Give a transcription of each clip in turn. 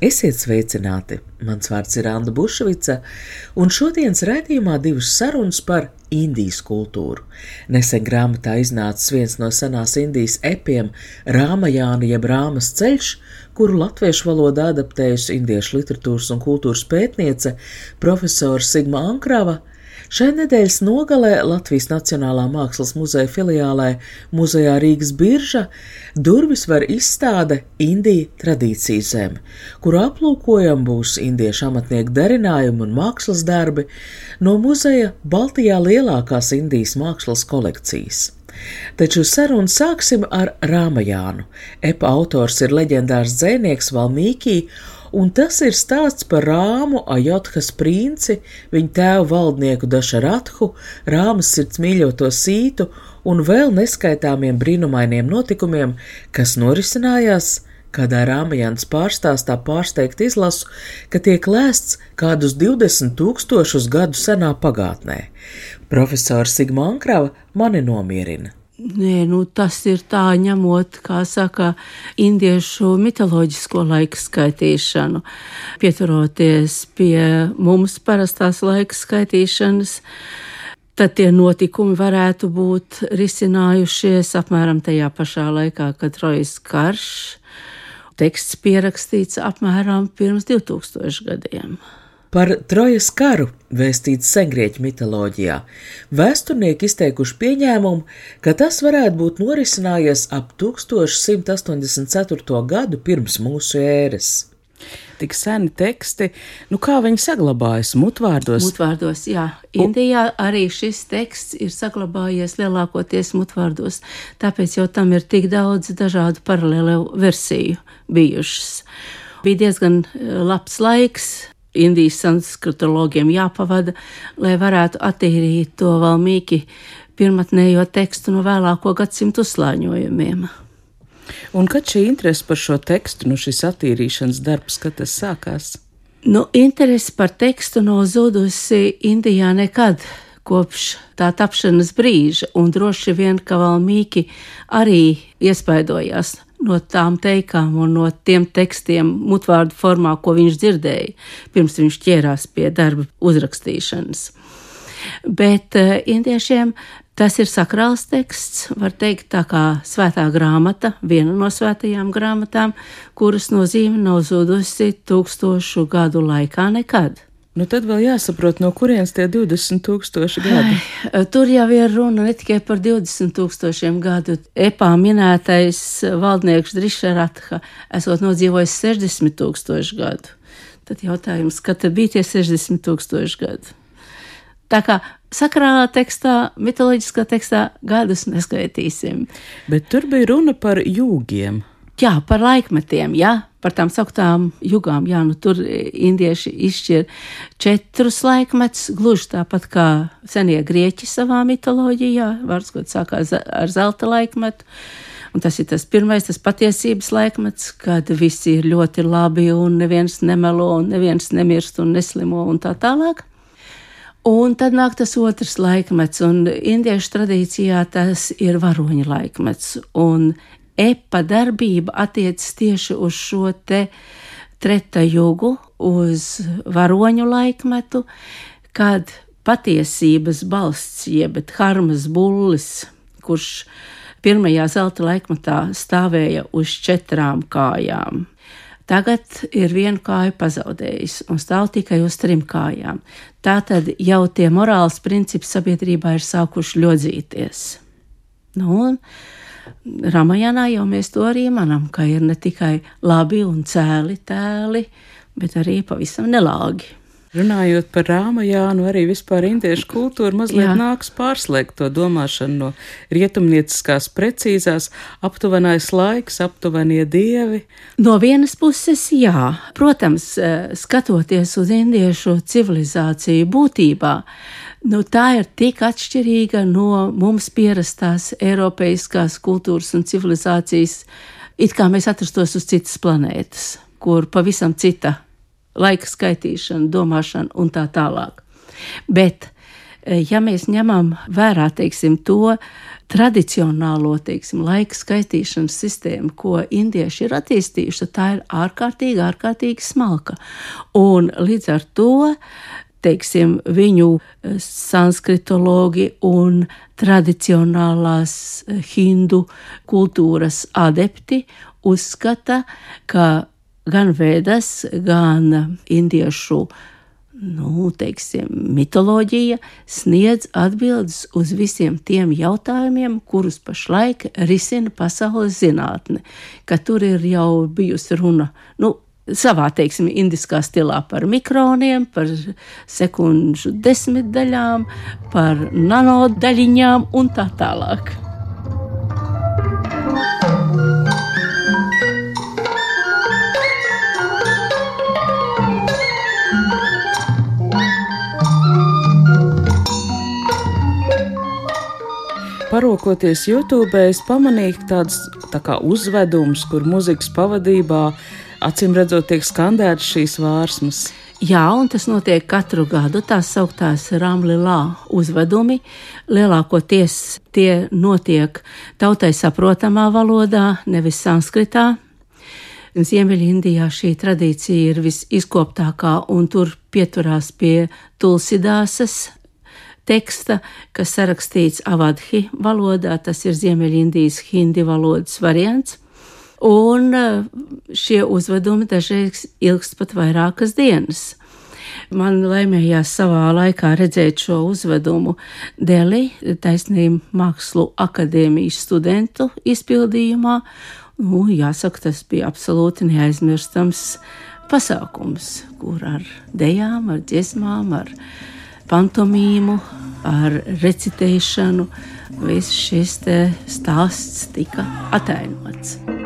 Esiet sveicināti! Mans vārds ir Anna Bušvica, un šodienas raidījumā divas sarunas par Indijas kultūru. Nesen grāmatā iznācis viens no senās Indijas epiem - Rāmajāna jeb Rāmas ceļš, kuru latviešu valodā adaptējusi indiešu literatūras un kultūras pētniece profesora Sigma Ankrava. Šai nedēļas nogalē Latvijas Nacionālā Mākslas muzeja filiālē Muzejā Rīgas birža durvis var izstāde Indija tradīciju zeme, kur aplūkojam būs indiešu amatnieku darinājumi un mākslas darbi no muzeja Baltijā lielākās Indijas mākslas kolekcijas. Taču sarunu sāksim ar Rāmajānu. Epa autors ir leģendārs dzēnieks Valmīkī, un tas ir stāsts par Rāmu, Ajotkas princi, viņa tēvu valdnieku Dašarathu, Rāmas sirds mīļoto sītu un vēl neskaitāmiem brīnumainiem notikumiem, kas norisinājās Kādā Rāmajāns pārstāstā pārsteigt izlasu, ka tiek lēsts kādus 20 tūkstošus gadu senā pagātnē. Profesors Sigma Ankrava mani nomierina. Nē, nu, tas ir tā, ņemot, kā saka, indiešu mitoloģisko laika skaitīšanu, pieturoties pie mums parastās laika skaitīšanas, tad tie notikumi varētu būt risinājušies apmēram tajā pašā laikā, kad Trojas karš teksts pierakstīts apmēram pirms 2000 gadiem. Par Trojas karu vēstīts sengrieķu mitoloģijā. Vēsturnieki izteikuši pieņēmumu, ka tas varētu būt norisinājies ap 1184. gadu pirms mūsu ēras. Tik seni teksti, nu kā viņi saglabājas mutvārdos? Mutvārdos, jā. Indijā arī šis teksts ir saglabājies lielākoties mutvārdos, tāpēc jau tam ir tik daudz dažādu paralēlu versiju bijušas. Bija diezgan eh, labs laiks Indijas sanskritologiem jāpavada, lai varētu attīrīt to valmīgi pirmatnējo tekstu no vēlāko gadsimtu uzslāņojumiem. Un kad šī interese par šo tekstu, nu šis attīrīšanas darbs, kad tas sākās? Nu, interese par tekstu nav zudusi Indijā nekad kopš tā tapšanas brīža, un droši vien, ka Valmīki arī iespaidojās no tām teikām un no tiem tekstiem, mutvārdu formā, ko viņš dzirdēja, pirms viņš ķērās pie darba uzrakstīšanas. Bet uh, indiešiem tas ir sakrāls teksts, var teikt, tā kā svētā grāmata, viena no svētajām grāmatām, kuras nozīme nav zudusi tūkstošu gadu laikā nekad. Nu, tad vēl jāsaprot, no kurienes tie 20 tūkstoši gadi. Ai, tur jau ir runa ne tikai par 20 tūkstošiem gadu. Epā minētais valdnieks Drišaratha esot nodzīvojis 60 tūkstošu gadu. Tad jautājums, kad bija tie 60 tūkstoši gadu? Tā kā sakrālā tekstā, mitoloģiskā tekstā gadus neskaitīsim. Bet tur bija runa par jūgiem. Jā, par laikmetiem, jā, par tām sauktām jugām. Jā, nu tur indieši izšķir četrus laikmetus, gluži tāpat kā senie grieķi savā mitoloģijā. Vārds, ko sākās ar zelta laikmetu. Un tas ir tas pirmais, tas patiesības laikmets, kad visi ir ļoti labi un neviens nemelo un neviens nemirst un neslimo un tā tālāk. Un tad nāk tas otrs laikmets, un indiešu tradīcijā tas ir varoņa laikmets. Un epa darbība attiecas tieši uz šo te treta jūgu, uz varoņu laikmetu, kad patiesības balsts, jeb harmas bullis, kurš pirmajā zelta laikmetā stāvēja uz četrām kājām. Tagad ir viena kāja pazaudējusi un stāv tikai uz trim kājām. Tātad jau tie morāls principi sabiedrībā ir sākuši ļodzīties. Nu, un Ramajanā jau mēs to arī manām, ka ir ne tikai labi un cēli tēli, bet arī pavisam nelāgi. Runājot par Rāmajānu, arī vispār indiešu kultūru mazliet jā. nāks pārslēgt to domāšanu no rietumnieciskās precīzās, aptuvenais laiks, aptuvenie dievi. No vienas puses, jā, protams, eh, skatoties uz indiešu civilizāciju būtībā, nu, tā ir tik atšķirīga no mums pierastās eiropeiskās kultūras un civilizācijas, it kā mēs atrastos uz citas planētas, kur pavisam cita laika skaitīšana, domāšana un tā tālāk. Bet, e, ja mēs ņemam vērā teiksim, to tradicionālo teiksim, laika skaitīšanas sistēmu, ko indieši ir attīstījuši, tā ir ārkārtīgi, ārkārtīgi smalka. Un līdz ar to teiksim, viņu e, sanskritologi un tradicionālās e, hindu kultūras adepti uzskata, ka gan vēdas, gan indiešu nu, teiksim, mitoloģija sniedz atbildes uz visiem tiem jautājumiem, kurus pašlaik risina pasaules zinātne. Ka tur ir jau bijusi runa. Nu, Savā, teiksim, indiskā stilā par mikroniem, par sekundžu desmitdaļām, par nanodaļiņām un tā tālāk. Parokoties YouTube, es pamanīju tādas tā kā uzvedums, kur muzikas pavadībā acīm redzot tiek skandētas šīs vārsmas. Jā, un tas notiek katru gadu. Tā sauktās Rāmlīlā uzvedumi. Lielākoties tie notiek tautai saprotamā valodā, nevis sanskritā. Ziemeļindijā šī tradīcija ir visizkoptākā, un tur pieturās pie tulsidāsas, teksta, kas sarakstīts avadhi valodā, tas ir Ziemeļindijas hindi valodas variants. Un eh, šie uzvedumi dažreiz ilgst pat vairākas dienas. Man laimējās savā laikā redzēt šo uzvedumu Deli, taisnība mākslu akadēmijas studentu izpildījumā. Nu, jāsaka, tas bija absolūti neaizmirstams pasākums, kur ar dejām, ar dziesmām, ar pantomīmu, ar recitēšanu, viss šis stāsts tika atainots.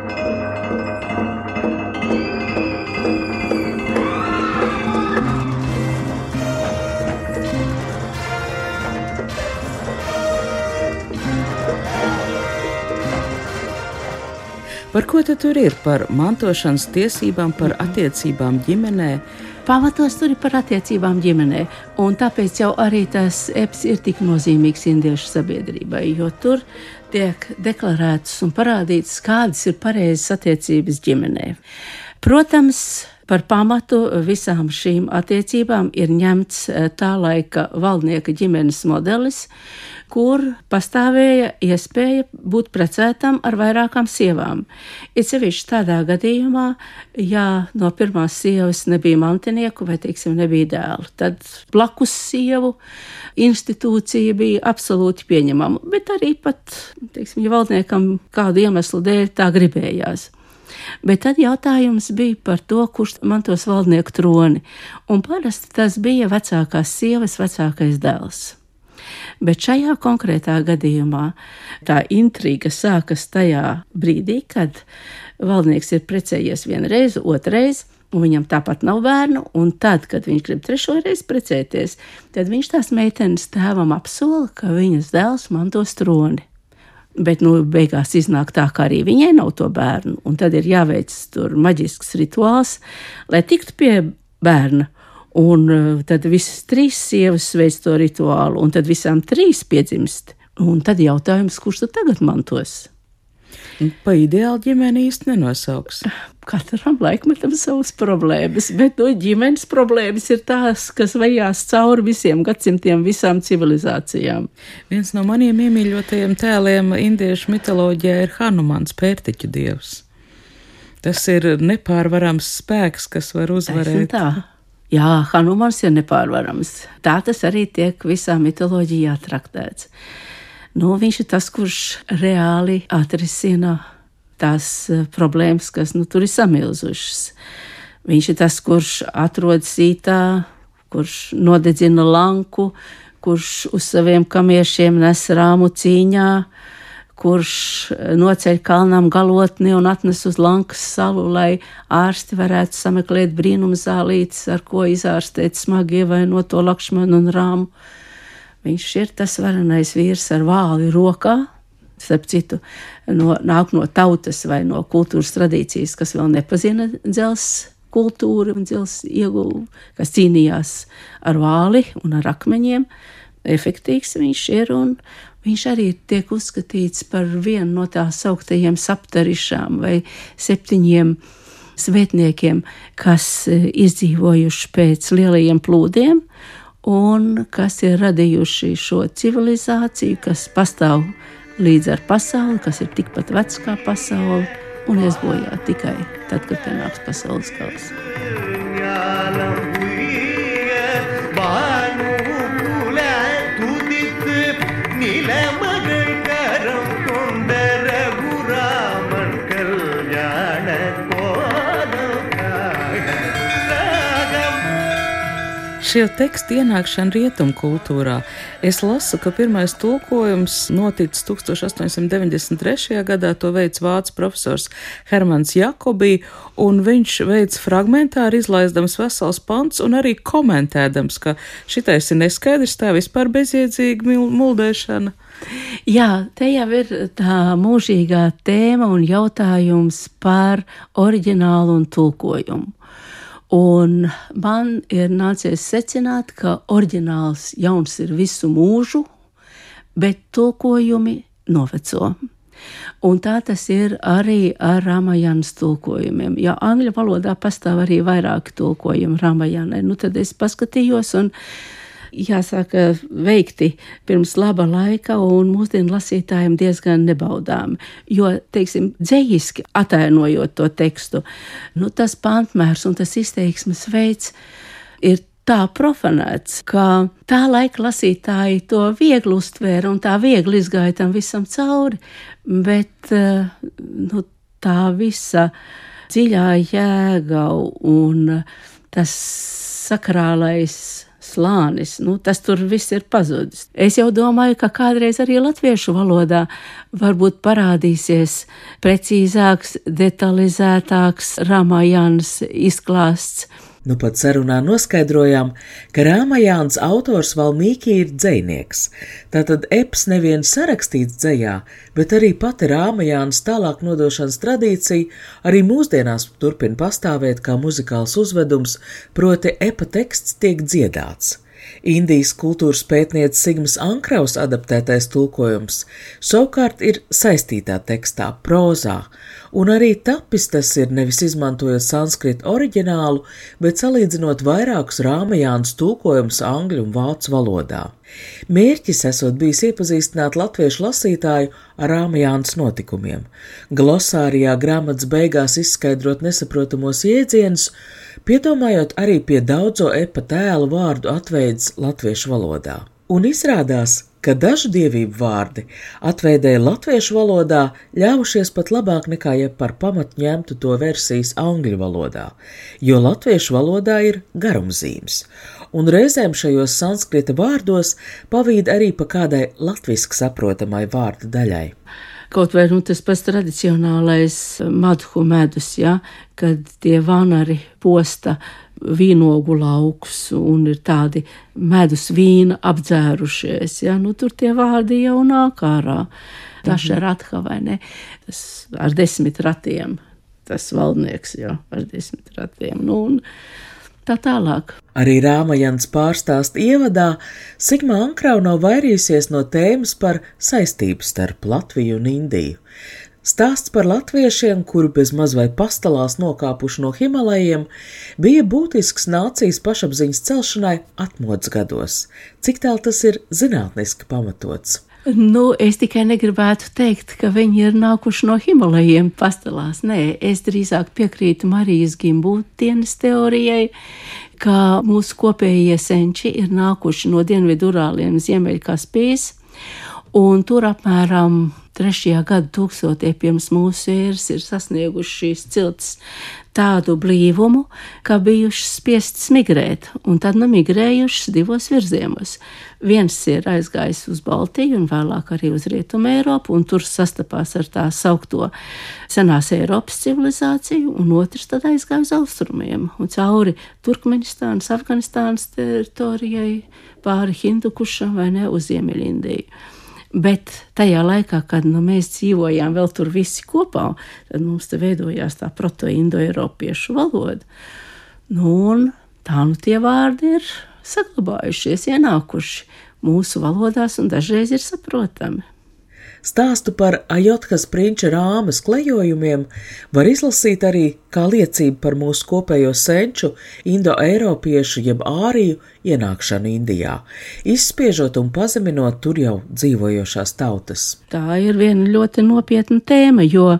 Par ko tad tur ir? Par mantošanas tiesībām, par attiecībām ģimenē, Pamatos tur ir par attiecībām ģimenē, un tāpēc jau arī tas eps ir tik nozīmīgs indiešu sabiedrībai, jo tur tiek deklarētas un parādītas, kādas ir pareizas attiecības ģimenē. Protams, Par pamatu visām šīm attiecībām ir ņemts eh, tā laika valdnieka ģimenes modelis, kur pastāvēja iespēja būt precētam ar vairākām sievām. Ir sevišķi tādā gadījumā, ja no pirmās sievas nebija mantinieku vai, teiksim, nebija dēlu, tad blakus sievu institūcija bija absolūti pieņemama, bet arī pat, teiksim, ja valdniekam kādu iemeslu dēļ tā gribējās. Bet tad jautājums bija par to, kurš mantos valdnieku troni, un parasti tas bija vecākās sievas vecākais dēls. Bet šajā konkrētā gadījumā tā intriga sākas tajā brīdī, kad valdnieks ir precējies vienreiz, otrreiz, un viņam tāpat nav bērnu, un tad, kad viņš grib trešo reizi precēties, tad viņš tās meitenes tēvam apsola, ka viņas dēls mantos troni. Bet, nu, beigās iznāk tā, ka arī viņai nav to bērnu, un tad ir jāveic tur maģisks rituāls, lai tiktu pie bērna. Un uh, tad visas trīs sievas veic to rituālu, un tad visām trīs piedzimst. Un tad jautājums, kurš tad tagad mantos? Pa ideālu ģimeni īsti nenosauks. Katram laikmetam savas problēmas, bet no ģimenes problēmas ir tās, kas vajās cauri visiem gadsimtiem, visām civilizācijām. Viens no maniem iemīļotajiem tēliem indiešu mitoloģijā ir Hanumans, pērtiķu dievs. Tas ir nepārvarams spēks, kas var uzvarēt. Tā. Jā, Hanumans ir nepārvarams. Tā tas arī tiek visā mitoloģijā traktēts nu, viņš ir tas, kurš reāli atrisina tās eh, problēmas, kas nu, tur ir samilzušas. Viņš ir tas, kurš atrodas ītā kurš nodedzina lanku, kurš uz saviem kamiešiem nes rāmu cīņā, kurš noceļ kalnām galotni un atnes uz Lankas salu, lai ārsti varētu sameklēt brīnumu zālītes, ar ko izārstēt smagi ievainoto lakšmanu un rāmu. Viņš ir tas varenais vīrs ar vāli rokā, starp citu, no, nāk no tautas vai no kultūras tradīcijas, kas vēl nepazina dzelzs kultūru un dzelzs iegulu, kas cīnījās ar vāli un ar akmeņiem. Efektīvs viņš ir un, Viņš arī tiek uzskatīts par vienu no tā sauktajiem saptarišām vai septiņiem svētniekiem, kas e, izdzīvojuši pēc lielajiem plūdiem un kas ir radījuši šo civilizāciju, kas pastāv līdz ar pasauli, kas ir tikpat vecs kā pasaule un iesbojā tikai tad, kad pienāks pasaules gals. Šie teksti ienākšana rietumu kultūrā. Es lasu, ka pirmais tulkojums noticis 1893. gadā. To veids vācu profesors Hermans Jakobī, un viņš veids fragmentāri izlaizdams vesels pants un arī komentēdams, ka šitais ir neskaidrs, tā vispār bezjēdzīga muldēšana. Jā, te jau ir tā mūžīgā tēma un jautājums par oriģinālu un tulkojumu. Un man ir nācies secināt, ka oriģināls jauns ir visu mūžu, bet tulkojumi noveco. Un tā tas ir arī ar Rāmajānas tulkojumiem. Ja angļu valodā pastāv arī vairāki tulkojumi Rāmajānai, nu tad es paskatījos un jāsaka, veikti pirms laba laika un mūsdienu lasītājiem diezgan nebaudāmi. Jo, teiksim, dzējiski atainojot to tekstu, nu, tas pantmērs un tas izteiksmes veids ir tā profanēts, ka tā laika lasītāji to viegli uztvēra un tā viegli izgāja tam visam cauri, bet eh, nu, tā visa dziļā jēga un tas sakrālais slānis, nu, tas tur viss ir pazudis. Es jau domāju, ka kādreiz arī latviešu valodā varbūt parādīsies precīzāks, detalizētāks Ramajāns izklāsts Nu pat sarunā noskaidrojām, ka Rāmajāns autors Valmīki ir dzējnieks. Tātad eps nevien sarakstīts dzējā, bet arī pati Rāmajāns tālāk nodošanas tradīcija arī mūsdienās turpina pastāvēt kā muzikāls uzvedums, proti epa teksts tiek dziedāts. Indijas kultūras pētniece Sigmas Ankraus adaptētais tulkojums savukārt ir saistītā tekstā, prozā, un arī tapis tas ir nevis izmantojot sanskritu oriģinālu, bet salīdzinot vairākus rāmajāns tulkojumus angļu un vācu valodā. Mērķis esot bijis iepazīstināt latviešu lasītāju ar rāmajāns notikumiem, glosārijā grāmatas beigās izskaidrot nesaprotamos jēdzienus, piedomājot arī pie daudzo epa tēlu vārdu atveids latviešu valodā. Un izrādās, ka dažu dievību vārdi atveidēja latviešu valodā ļāvušies pat labāk nekā ja par pamatu ņemtu to versijas angļu valodā, jo latviešu valodā ir garumzīmes, un reizēm šajos sanskrita vārdos pavīd arī pa kādai latviski saprotamai vārda daļai. Kaut vai nu, tas pats tradicionālais madhu medus, ja, kad tie vanari posta vīnogu laukus un ir tādi medus vīna apdzērušies. Ja? Nu, tur tie vārdi jau nāk ārā. Daša mhm. ratha vai ne? Tas ar desmit ratiem. Tas valdnieks jau ar desmit ratiem. Nu, un, tā tālāk. Arī Rāmajans pārstāst ievadā, Sigma Ankrau nav vairījusies no tēmas par saistību starp Latviju un Indiju. Stāsts par latviešiem, kuri bez maz vai pastalās nokāpuši no Himalajiem, bija būtisks nācijas pašapziņas celšanai atmodas gados. Cik tālu tas ir zinātniski pamatots? Nu, es tikai negribētu teikt, ka viņi ir nākuši no Himalajiem pastāvās. Nē, es drīzāk piekrītu Marijas gimbūtienes teorijai, ka mūsu kopējie senči ir nākuši no Dienvidu Urāliem Ziemeļkaspijas, un tur apmēram trešajā gadu tūkstotī pirms mūsu ēras ir sasnieguši šīs ciltis tādu blīvumu, ka bijušas spiestas migrēt, un tad nu migrējušas divos virzienos. Viens ir aizgājis uz Baltiju un vēlāk arī uz Rietumu Eiropu, un tur sastapās ar tā saukto senās Eiropas civilizāciju, un otrs tad aizgāja uz austrumiem un cauri Turkmenistānas, Afganistānas teritorijai, pāri Hindukušam vai ne uz Ziemeļindiju. Bet tajā laikā, kad nu, mēs dzīvojām vēl tur visi kopā, tad mums te veidojās tā proto-indoeiropiešu valoda. Nu, tā nu tie vārdi ir saglabājušies, ienākuši mūsu valodās un dažreiz ir saprotami. Stāstu par Ajotkas prinča rāmas klejojumiem var izlasīt arī kā liecību par mūsu kopējo senču, indo-eiropiešu jeb āriju ienākšanu Indijā, izspiežot un pazeminot tur jau dzīvojošās tautas. Tā ir viena ļoti nopietna tēma, jo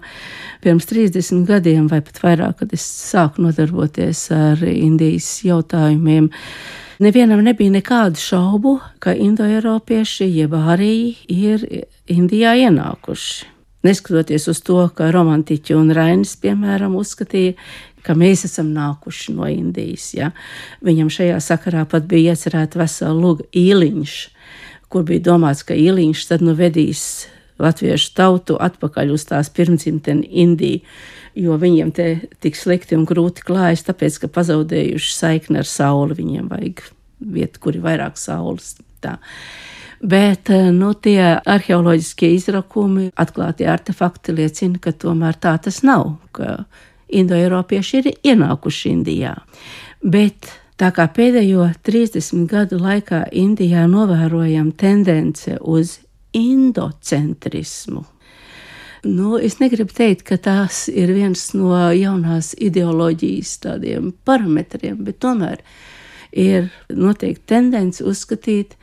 pirms 30 gadiem vai pat vairāk, kad es sāku nodarboties ar Indijas jautājumiem, Nevienam nebija nekādu šaubu, ka indoeiropieši jeb arī ir Indijā ienākuši. Neskatoties uz to, ka romantiķi un Rainis, piemēram, uzskatīja, ka mēs esam nākuši no Indijas. Ja? Viņam šajā sakarā pat bija iecerēta vesela luga īliņš, kur bija domāts, ka īliņš tad nu vedīs latviešu tautu atpakaļ uz tās pirmdzimteni Indiju, jo viņiem te tik slikti un grūti klājas, tāpēc, ka pazaudējuši saikni ar sauli, viņiem vajag vietu, kur ir vairāk saules. Tā. Bet eh, nu, tie arheoloģiskie izrakumi, atklātie artefakti liecina, ka tomēr tā tas nav, ka indoeiropieši ir ienākuši Indijā. Bet tā kā pēdējo 30 gadu laikā Indijā novērojam tendence uz indocentrismu, Nu, es negribu teikt, ka tās ir viens no jaunās ideoloģijas tādiem parametriem, bet tomēr ir noteikti tendence uzskatīt,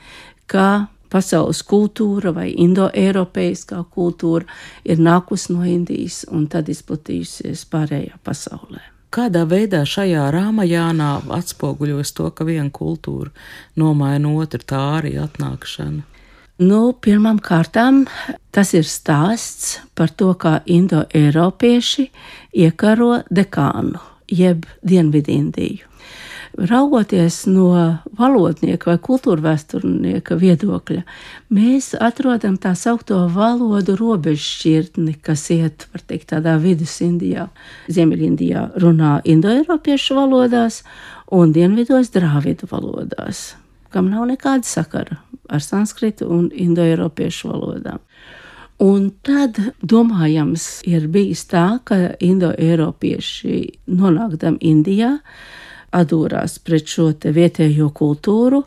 ka pasaules kultūra vai indoeiropeiskā kultūra ir nākusi no Indijas un tad izplatījusies pārējā pasaulē. Kādā veidā šajā rāmajānā atspoguļos to, ka viena kultūra nomaina otru tā arī atnākšana? Nu, pirmām kārtām tas ir stāsts par to, kā indoeiropieši iekaro dekānu, jeb Dienvidindiju. Raugoties no valodnieka vai kultūrvēsturnieka viedokļa, mēs atrodam tā saucamo valodu robežšķirtni, kas iet, var teikt, tādā vidusindijā. Ziemeļindijā runā indoeiropiešu valodās un dienvidos drāvidu valodās kam nav nekāda sakara ar sanskritu un indoeiropiešu valodām. Un tad, domājams, ir bijis tā, ka indoeiropieši nonākdam Indijā, atdūrās pret šo vietējo kultūru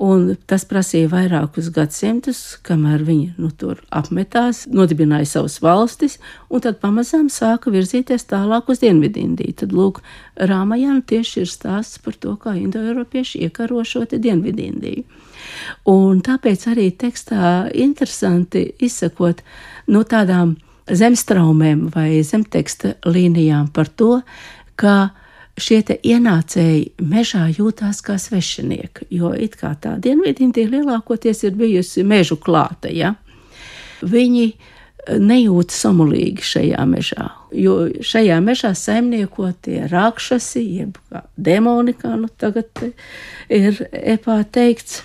Un tas prasīja vairākus gadsimtus, kamēr viņi nu, tur apmetās, nodibināja savas valstis, un tad pamazām sāka virzīties tālāk uz Dienvidindiju. Tad, lūk, Rāmajāna tieši ir stāsts par to, kā indoeiropieši iekaro šo Dienvidindiju. Un tāpēc arī tekstā interesanti izsakot no tādām zemstraumēm vai zemteksta līnijām par to, ka šie ienācēji mežā jūtās kā svešinieki, jo it kā tā dienvidindija lielākoties ir bijusi mežu klāta. Ja? Viņi eh, nejūt somulīgi šajā mežā, jo šajā mežā saimnieko tie rakšasi, jeb demoni, kā nu tagad ir epā teikts,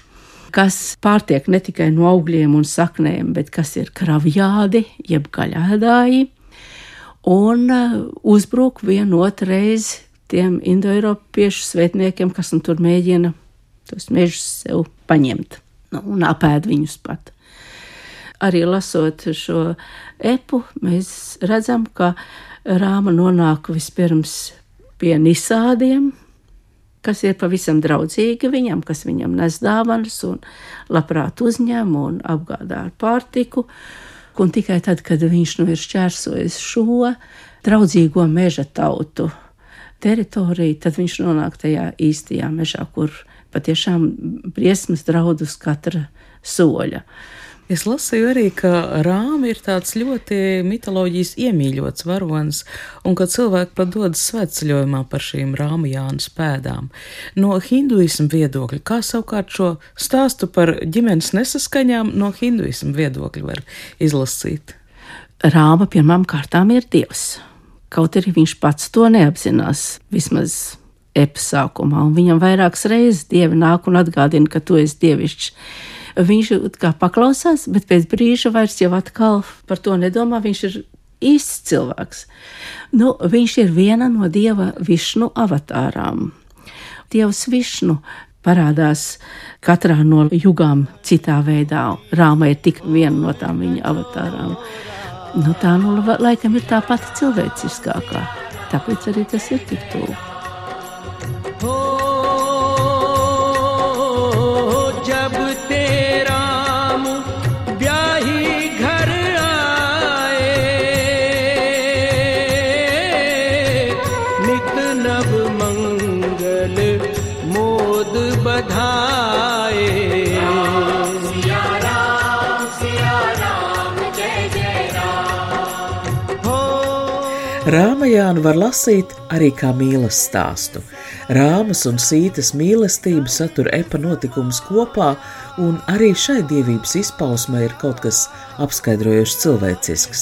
kas pārtiek ne tikai no augļiem un saknēm, bet kas ir kravjādi, jeb gaļādāji, un eh, uzbruk reizi tiem indoeiropiešu svētniekiem, kas nu tur mēģina tos mežus sev paņemt nu, un apēd viņus pat. Arī lasot šo epu, mēs redzam, ka rāma nonāk vispirms pie nisādiem, kas ir pavisam draudzīgi viņam, kas viņam nes dāvanas un labprāt uzņem un apgādā ar pārtiku. Un tikai tad, kad viņš nu ir šķērsojis šo draudzīgo meža tautu teritoriju, tad viņš nonāk tajā īstajā mežā, kur patiešām briesmas draud uz katra soļa. Es lasīju arī, ka rāmi ir tāds ļoti mitoloģijas iemīļots varonis, un ka cilvēki pat dodas svētceļojumā par šīm rāmjānas pēdām. No hinduismu viedokļa, kā savukārt šo stāstu par ģimenes nesaskaņām no hinduismu viedokļa var izlasīt? Rāma pirmām kārtām ir dievs. Kaut arī viņš pats to neapzinās, vismaz epas sākumā, un viņam vairākas reizes dievi nāk un atgādina, ka tu esi dievišķs. Viņš kā paklausās, bet pēc brīža vairs jau atkal par to nedomā. Viņš ir īsts cilvēks. Nu, viņš ir viena no dieva višnu avatārām. Dievs višnu parādās katrā no jugām citā veidā. Rāma ir tik viena no tām viņa avatārām. Nu, tā nu, laikam ir tā pati cilvēciskākā. Tāpēc arī tas ir tik tuvu. Rāmajānu var lasīt arī kā mīlestības stāstu. Rāmas un sītas mīlestība satur epa notikumus kopā, un arī šai dievības izpausmē ir kaut kas apskaidrojošs cilvēcisks.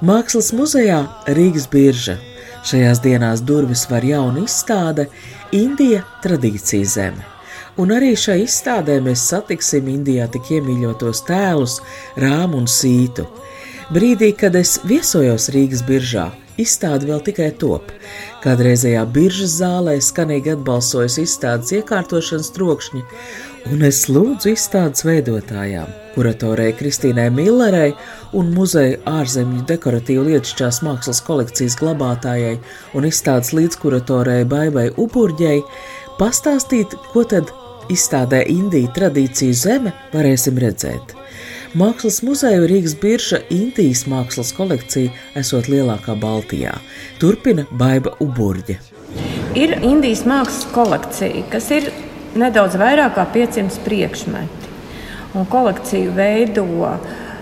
Mākslas muzejā Rīgas birža. Šajās dienās durvis var jauna izstāde Indija tradīcija zeme. Un arī šai izstādē mēs satiksim Indijā tik iemīļotos tēlus, rāmu un sītu. Brīdī, kad es viesojos Rīgas biržā, Izstāde vēl tikai top. Kādreizējā biržas zālē skanīgi atbalsojas izstādes iekārtošanas trokšņi, un es lūdzu izstādes veidotājām, kuratorei Kristīnai Millerei un muzeja ārzemju dekoratīvu lietušķās mākslas kolekcijas glabātājai un izstādes līdzkuratorei Baibai Uburģei pastāstīt, ko tad izstādē Indija tradīciju zeme varēsim redzēt. Mākslas muzeja Rīgas birža Intijas mākslas kolekcija esot lielākā Baltijā. Turpina Baiva Uburģe. Ir Indijas mākslas kolekcija, kas ir nedaudz vairāk kā 500 priekšmeti. Un kolekciju veido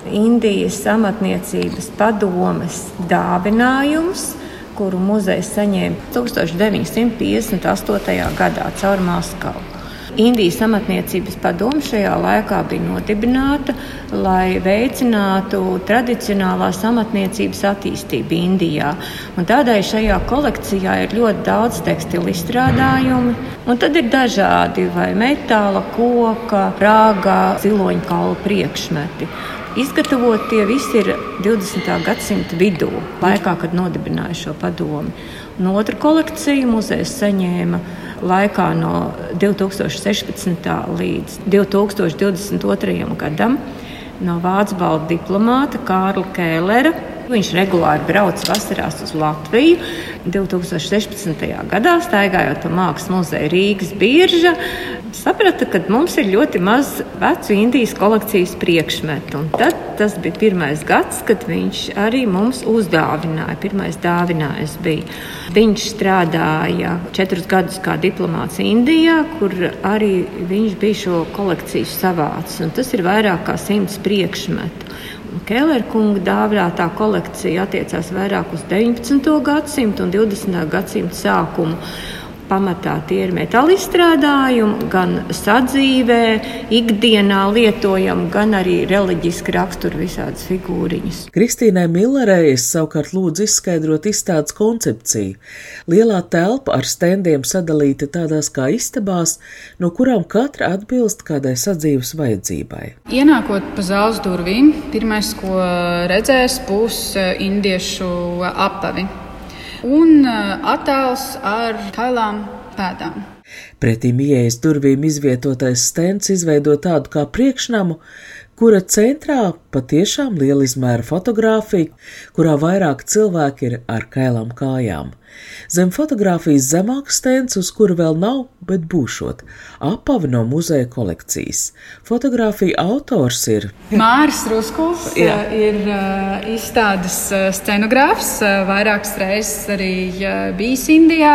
Indijas amatniecības padomes dāvinājums, kuru muzejs saņēma 1958. gadā caur Maskavu. Indijas amatniecības padome šajā laikā bija nodibināta, lai veicinātu tradicionālās amatniecības attīstību Indijā. Un tādēļ šajā kolekcijā ir ļoti daudz tekstilu izstrādājumu, un tad ir dažādi vai metāla, koka, rāgā, ziloņkalu priekšmeti. Izgatavot tie visi ir 20. gadsimta vidū, laikā, kad nodibināja šo padomu. Un otru kolekciju muzejs saņēma laikā no 2016. līdz 2022. gadam no Vācu balda diplomāta Kārla Kēlera. Viņš regulāri brauc vasarās uz Latviju. 2016. gadā, staigājot pa Mākslas muzeju Rīgas birža, saprata, ka mums ir ļoti maz vecu Indijas kolekcijas priekšmetu. Un tad tas bija pirmais gads, kad viņš arī mums uzdāvināja. Pirmais dāvinājums bija. Viņš strādāja četrus gadus kā diplomāts Indijā, kur arī viņš bija šo kolekciju savācis. Tas ir vairāk kā simts priekšmetu. Kēlera kunga dāvātā kolekcija attiecās vairāk uz 19. gadsimtu un 20. gadsimtu sākumu pamatā tie ir metāla izstrādājumi, gan sadzīvē, ikdienā lietojami, gan arī reliģiski rakstura visādas figūriņas. Kristīnai Millerei es savukārt lūdzu izskaidrot izstādes koncepciju. Lielā telpa ar stendiem sadalīta tādās kā istabās, no kurām katra atbilst kādai sadzīves vajadzībai. Ienākot pa zāles durvīm, pirmais, ko redzēs, būs eh, indiešu apavi un attēls ar kailām pēdām. Pretī ieejas durvīm izvietotais stends izveido tādu kā priekšnamu, kura centrā patiešām liela izmēra fotografija, kurā vairāk cilvēki ir ar kailām kājām. Zem fotografijas zemāks stends, uz kura vēl nav, bet būšot, apavi no muzeja kolekcijas. Fotogrāfija autors ir Māris Ruskuls, ir uh, izstādes uh, scenogrāfs, vairākas reizes arī bijis Indijā,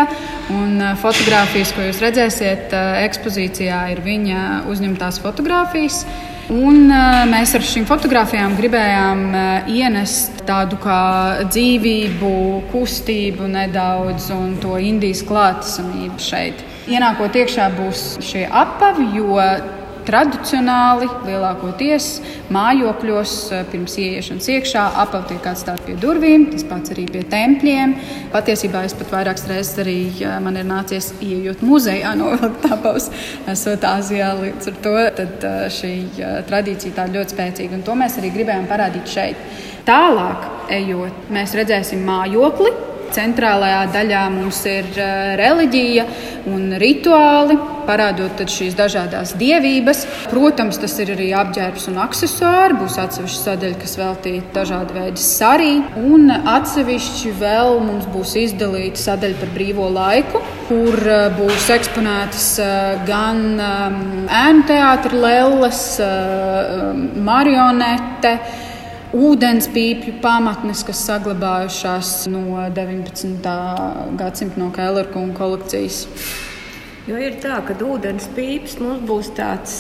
un fotogrāfijas, ko jūs redzēsiet ekspozīcijā, ir viņa uzņemtās fotogrāfijas. Un, mēs ar šīm fotografijām gribējām ienest tādu kā dzīvību, kustību nedaudz un to Indijas klātesamību šeit. Ienākot iekšā būs šie apavi, jo tradicionāli, lielākoties mājokļos, pirms ieiešanas iekšā, apav tiek atstāti pie durvīm, tas pats arī pie tempļiem. Patiesībā es pat vairākas reizes arī man ir nācies iejūt muzejā, novilkt apavus, esot Āzijā. Līdz ar to tad, šī tradīcija tā ļoti spēcīga, un to mēs arī gribējām parādīt šeit. Tālāk, ejot, mēs redzēsim mājokli, Centrālajā daļā mums ir eh, reliģija un rituāli, parādot šīs dažādas dievības. Protams, tas ir arī apģērbs un accessori. Būs atsevišķa sadaļa, kas veltīta dažādu veidu sarī, un atsevišķi vēl mums būs izdalīta sadaļa par brīvo laiku, kur eh, būs eksponētas eh, gan ēnu teātris, lelles, marionete ūdenspīpju pamatnes, kas saglabājušās no 19. gadsimta no Kēlera kolekcijas. Jo ir tā, ka ūdenspīps mums būs tāds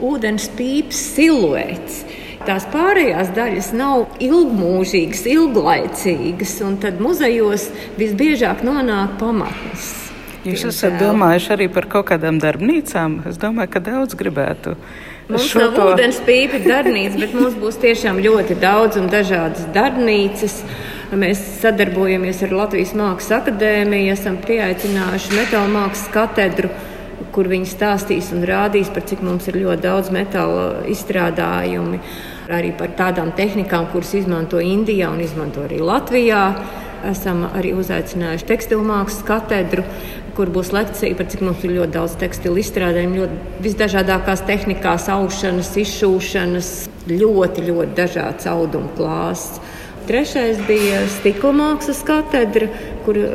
ūdenspīps siluets. Tās pārējās daļas nav ilgmūžīgas, ilglaicīgas, un tad muzejos visbiežāk nonāk pamatnes. Jūs esat domājuši arī par kaut kādām darbnīcām? Es domāju, ka daudz gribētu Mums šo nav to... ūdens pīpi darbnīca, bet mums būs tiešām ļoti daudz un dažādas darbnīcas. Mēs sadarbojamies ar Latvijas Mākslas akadēmiju, esam pieaicinājuši metāla mākslas katedru, kur viņi stāstīs un rādīs, par cik mums ir ļoti daudz metāla izstrādājumu. Arī par tādām tehnikām, kuras izmanto Indijā un izmanto arī Latvijā. Esam arī uzaicinājuši tekstilu mākslas katedru, kur būs lekcija par cik mums ir ļoti daudz tekstilu izstrādājumu, ļoti visdažādākās tehnikās, aušanas, izšūšanas, ļoti, ļoti dažāds audumu klāsts. Trešais bija stikla mākslas katedra, kur eh,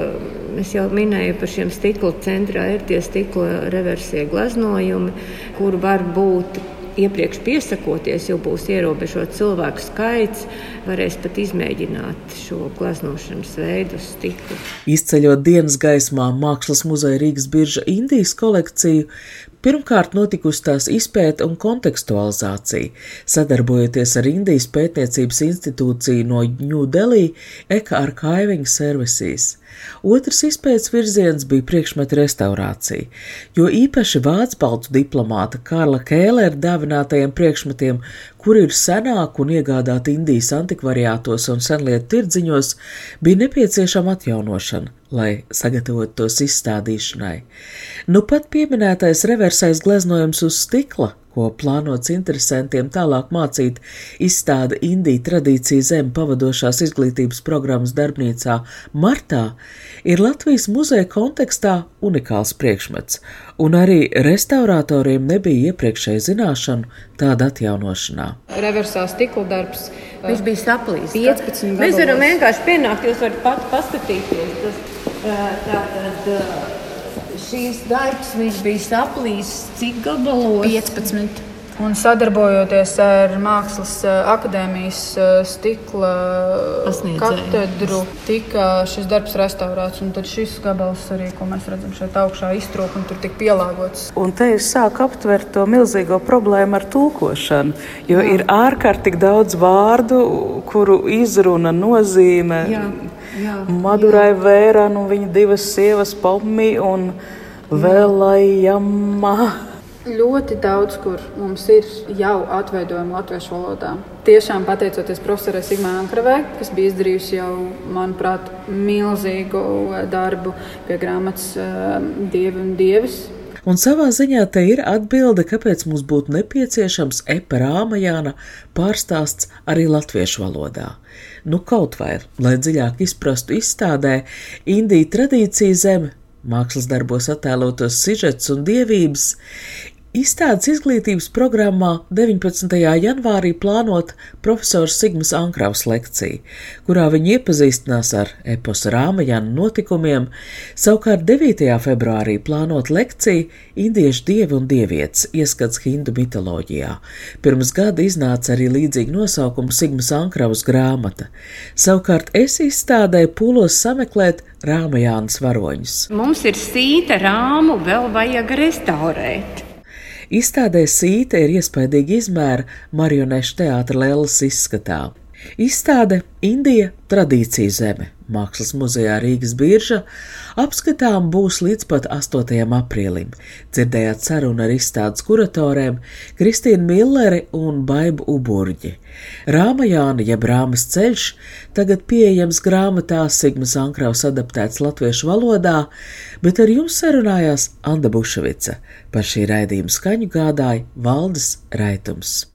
es jau minēju par šiem stikla centrā ir tie stikla reversie gleznojumi, kur var būt iepriekš piesakoties, jau būs ierobežots cilvēku skaits, varēs pat izmēģināt šo gleznošanas veidu uz stikla. Izceļot dienas gaismā Mākslas muzeja Rīgas birža Indijas kolekciju, Pirmkārt, notikusi tās izpēta un kontekstualizācija, sadarbojoties ar Indijas pētniecības institūciju no Ņūdelī, Eka Archiving Services. Otrs izpētes virziens bija priekšmetu restaurācija, jo īpaši vācu baltu diplomāta Karla Kēlera dāvinātajiem priekšmetiem, kuri ir senāki un iegādāti Indijas antikvariātos un senlietu tirdziņos, bija nepieciešama atjaunošana, lai sagatavotu tos izstādīšanai. Nu pat pieminētais reversais gleznojums uz stikla ko plānots interesantiem tālāk mācīt, izstāda Indija tradīcija zem pavadošās izglītības programmas darbnīcā martā, ir Latvijas muzeja kontekstā unikāls priekšmets, un arī restauratoriem nebija iepriekšēja zināšanu tāda atjaunošanā. Reversā stikla darbs. Viņš bija saplīs. 15 gados. Mēs varam vienkārši pienākt, jūs varat pat paskatīties. Tas, tā, tad, šīs darbs bija saplīs cik gabalos? 15. Un sadarbojoties ar Mākslas akadēmijas stikla Pasniedzēju. katedru, tika šis darbs restaurēts. Tad šis gabals arī, ko mēs redzam šeit augšā, iztrūka un tur tika pielāgots. Un te es sāku aptvert to milzīgo problēmu ar tulkošanu, jo Jā. ir ārkārtīgi daudz vārdu, kuru izruna nozīme. Jā. Jā, Madurai jā. Vēranu, viņa divas sievas Pommi un Vēlējamā. Ļoti daudz, kur mums ir jau atveidojumi latviešu valodā. Tiešām pateicoties profesorai Sigmai Ankravai, kas bija izdarījusi jau, manuprāt, milzīgu darbu pie grāmatas uh, Dievi un Dievis. Un savā ziņā te ir atbilde, kāpēc mums būtu nepieciešams Epa Rāmajāna pārstāsts arī latviešu valodā. Nu, kaut vai, lai dziļāk izprastu izstādē, Indija tradīcija zeme mākslas darbos attēlotos sižets un dievības, Izstādes izglītības programmā 19. janvārī plānot profesors Sigmas Ankravs lekciju, kurā viņi iepazīstinās ar eposa Rāmajana notikumiem, savukārt 9. februārī plānot lekciju Indiešu dievi un dievietes ieskats hindu mitoloģijā. Pirms gada iznāca arī līdzīga nosaukuma Sigmas Ankravas grāmata. Savukārt es izstādē pūlos sameklēt Rāmajānas varoņus. Mums ir sīta rāmu, vēl vajag restaurēt. Izstādē sīte ir iespaidīga izmēra marionešu teātra lēlas izskatā. Izstāde Indija - tradīcija zeme. Mākslas muzejā Rīgas birža apskatām būs līdz pat 8. aprīlim. Dzirdējāt sarunu ar izstādes kuratoriem Kristīnu Milleri un Baibu Uburģi. Rāma Jāna, jeb Rāmas ceļš, tagad pieejams grāmatā Sigmas Ankraus adaptēts latviešu valodā, bet ar jums sarunājās Anda Buševica. Par šī raidījuma skaņu gādāja Valdes Raitums.